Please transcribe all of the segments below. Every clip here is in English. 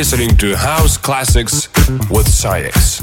Listening to House Classics with SAIX.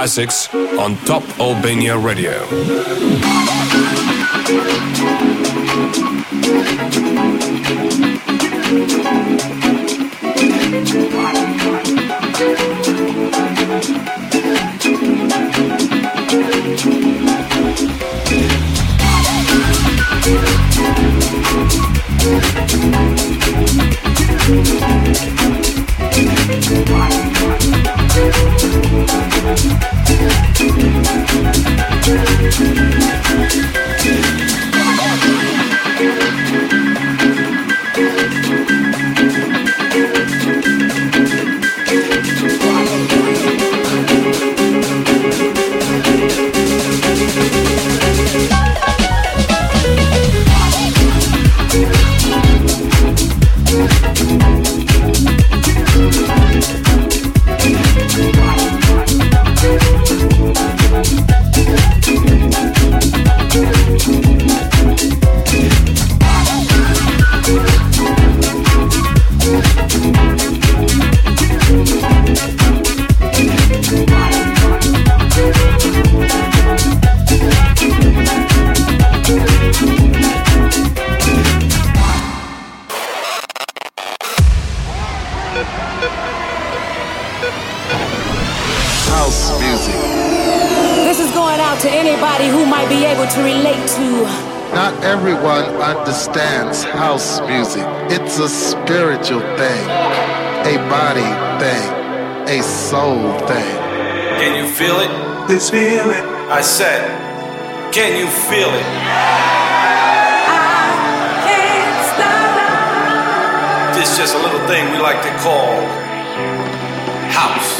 Classics on Top Albania Radio. I said, can you feel it? This is just a little thing we like to call house.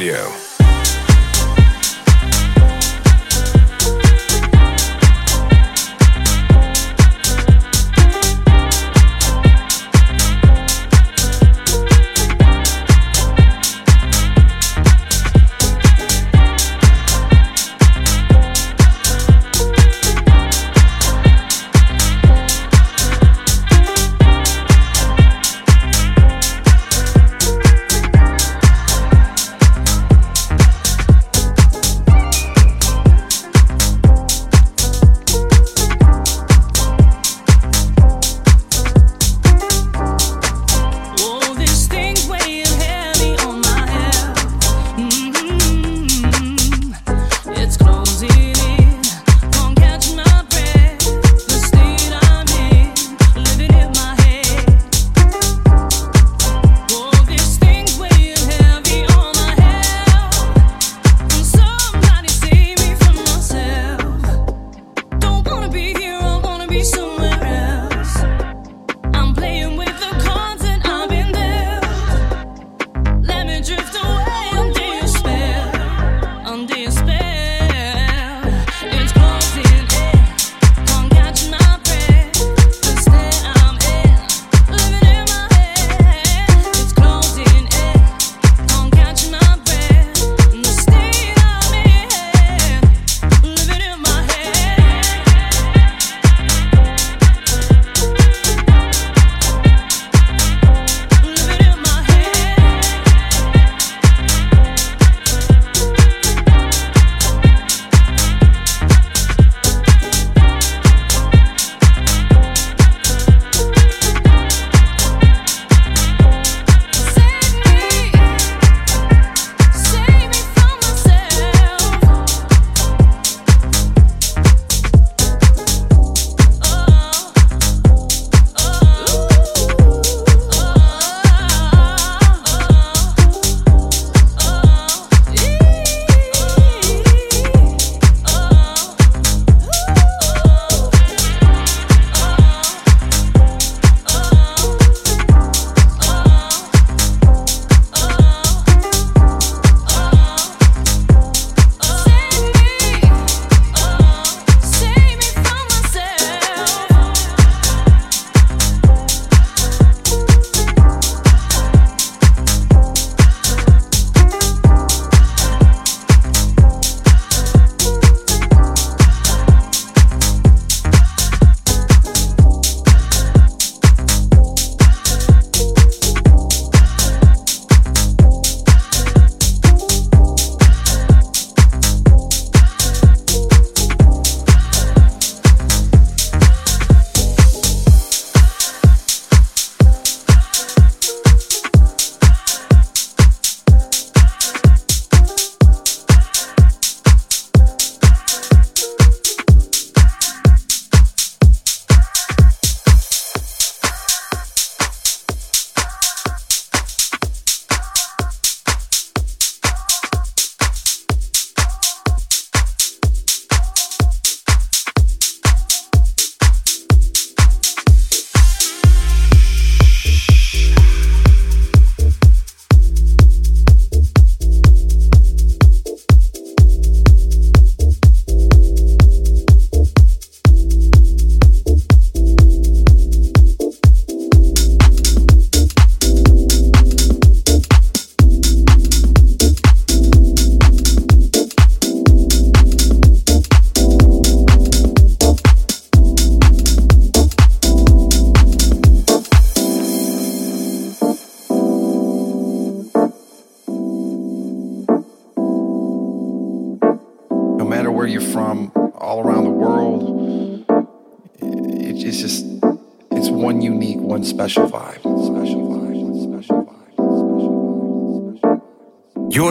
Radio.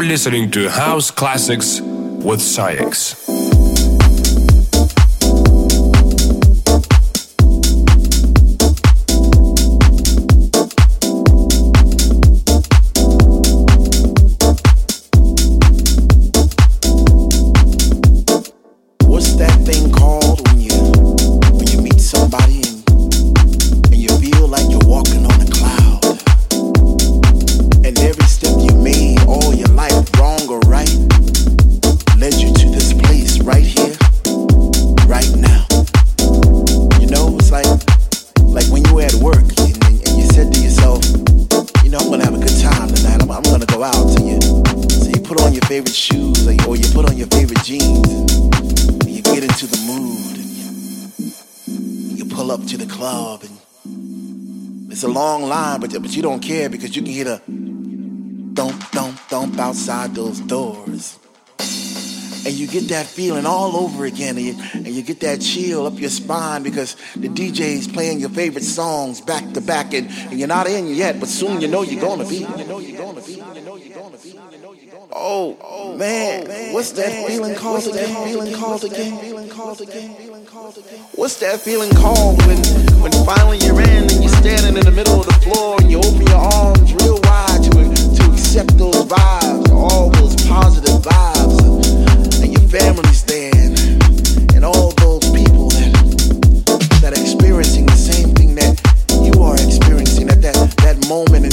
Listening to House Classics with SAIX. favorite shoes or you, or you put on your favorite jeans and you get into the mood and you, you pull up to the club and it's a long line but, but you don't care because you can hear the thump thump thump outside those doors. And you get that feeling all over again and you, and you, get that chill up your spine because the DJ's playing your favorite songs back to back and, and you're not in yet but soon you know you're gonna be. Oh, oh man, what's that feeling called again? Feeling called again? Feeling called again? What's that feeling called when, when finally you're in and you're standing in the middle of the floor and you open your arms real wide to, to accept those vibes, all those positive vibes, and, and your family's there, and, and all those people that that are experiencing the same thing that you are experiencing at that, that moment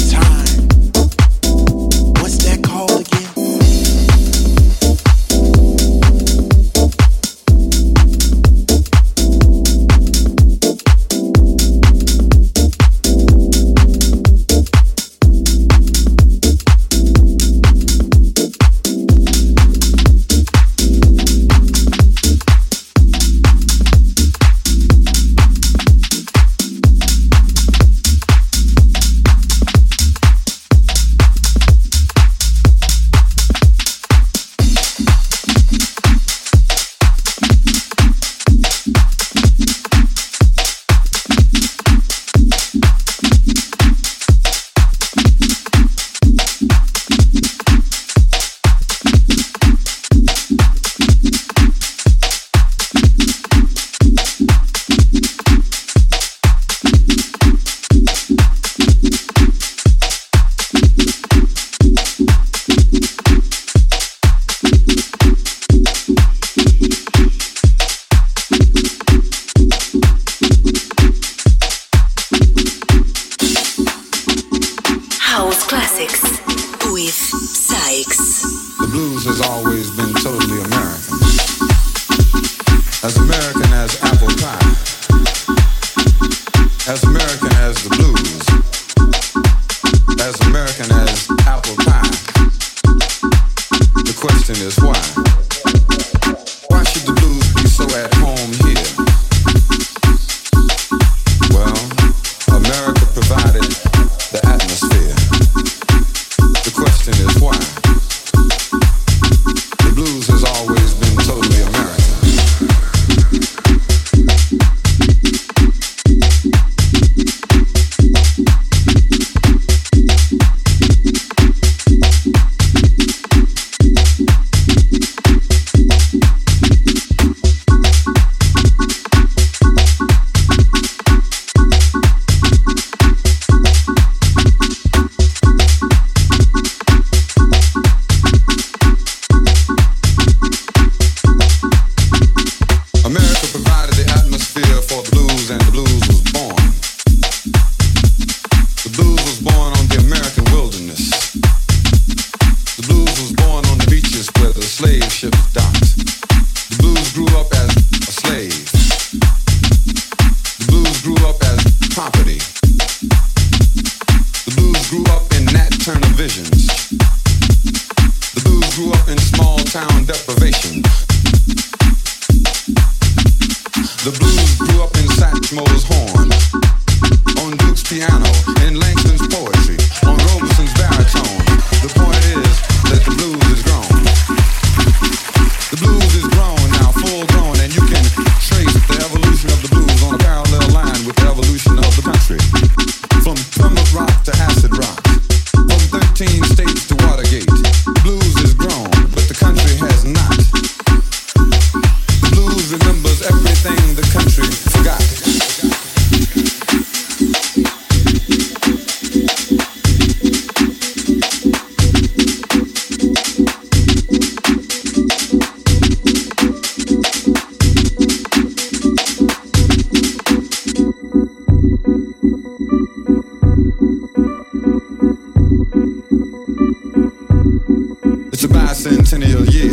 centennial year.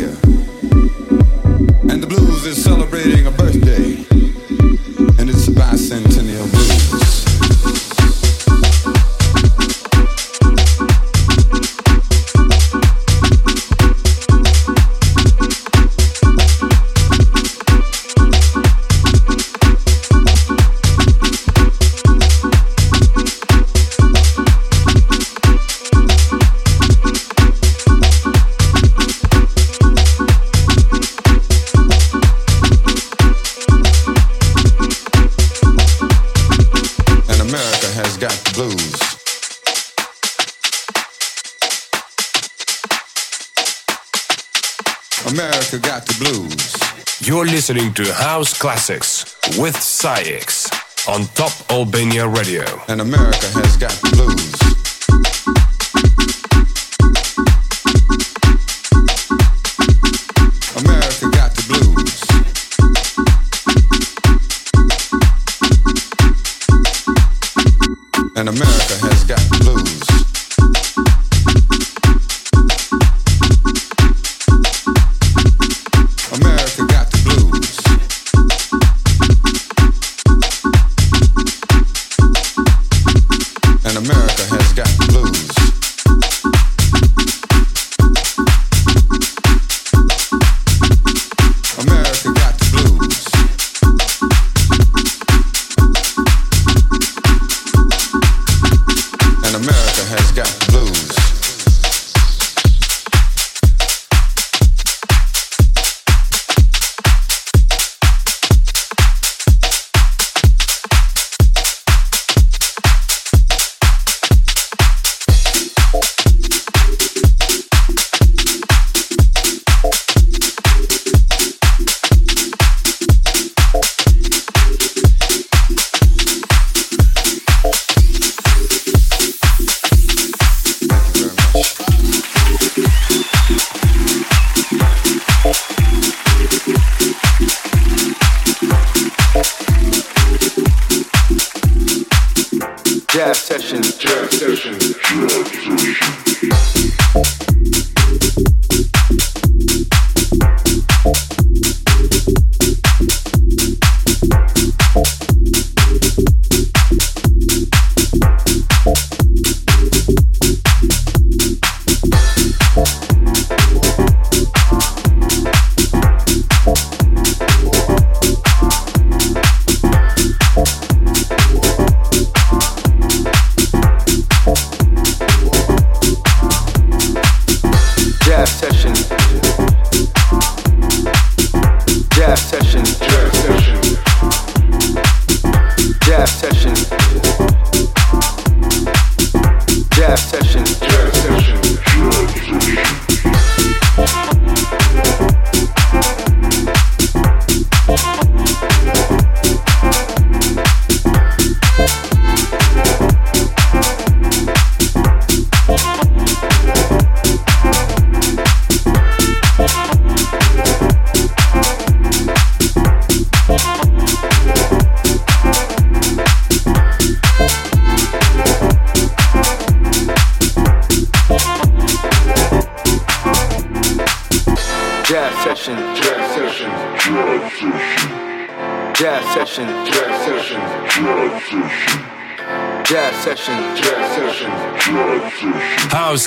listening to House Classics with SAIX on Top Albania Radio. And America has got blues. and America. America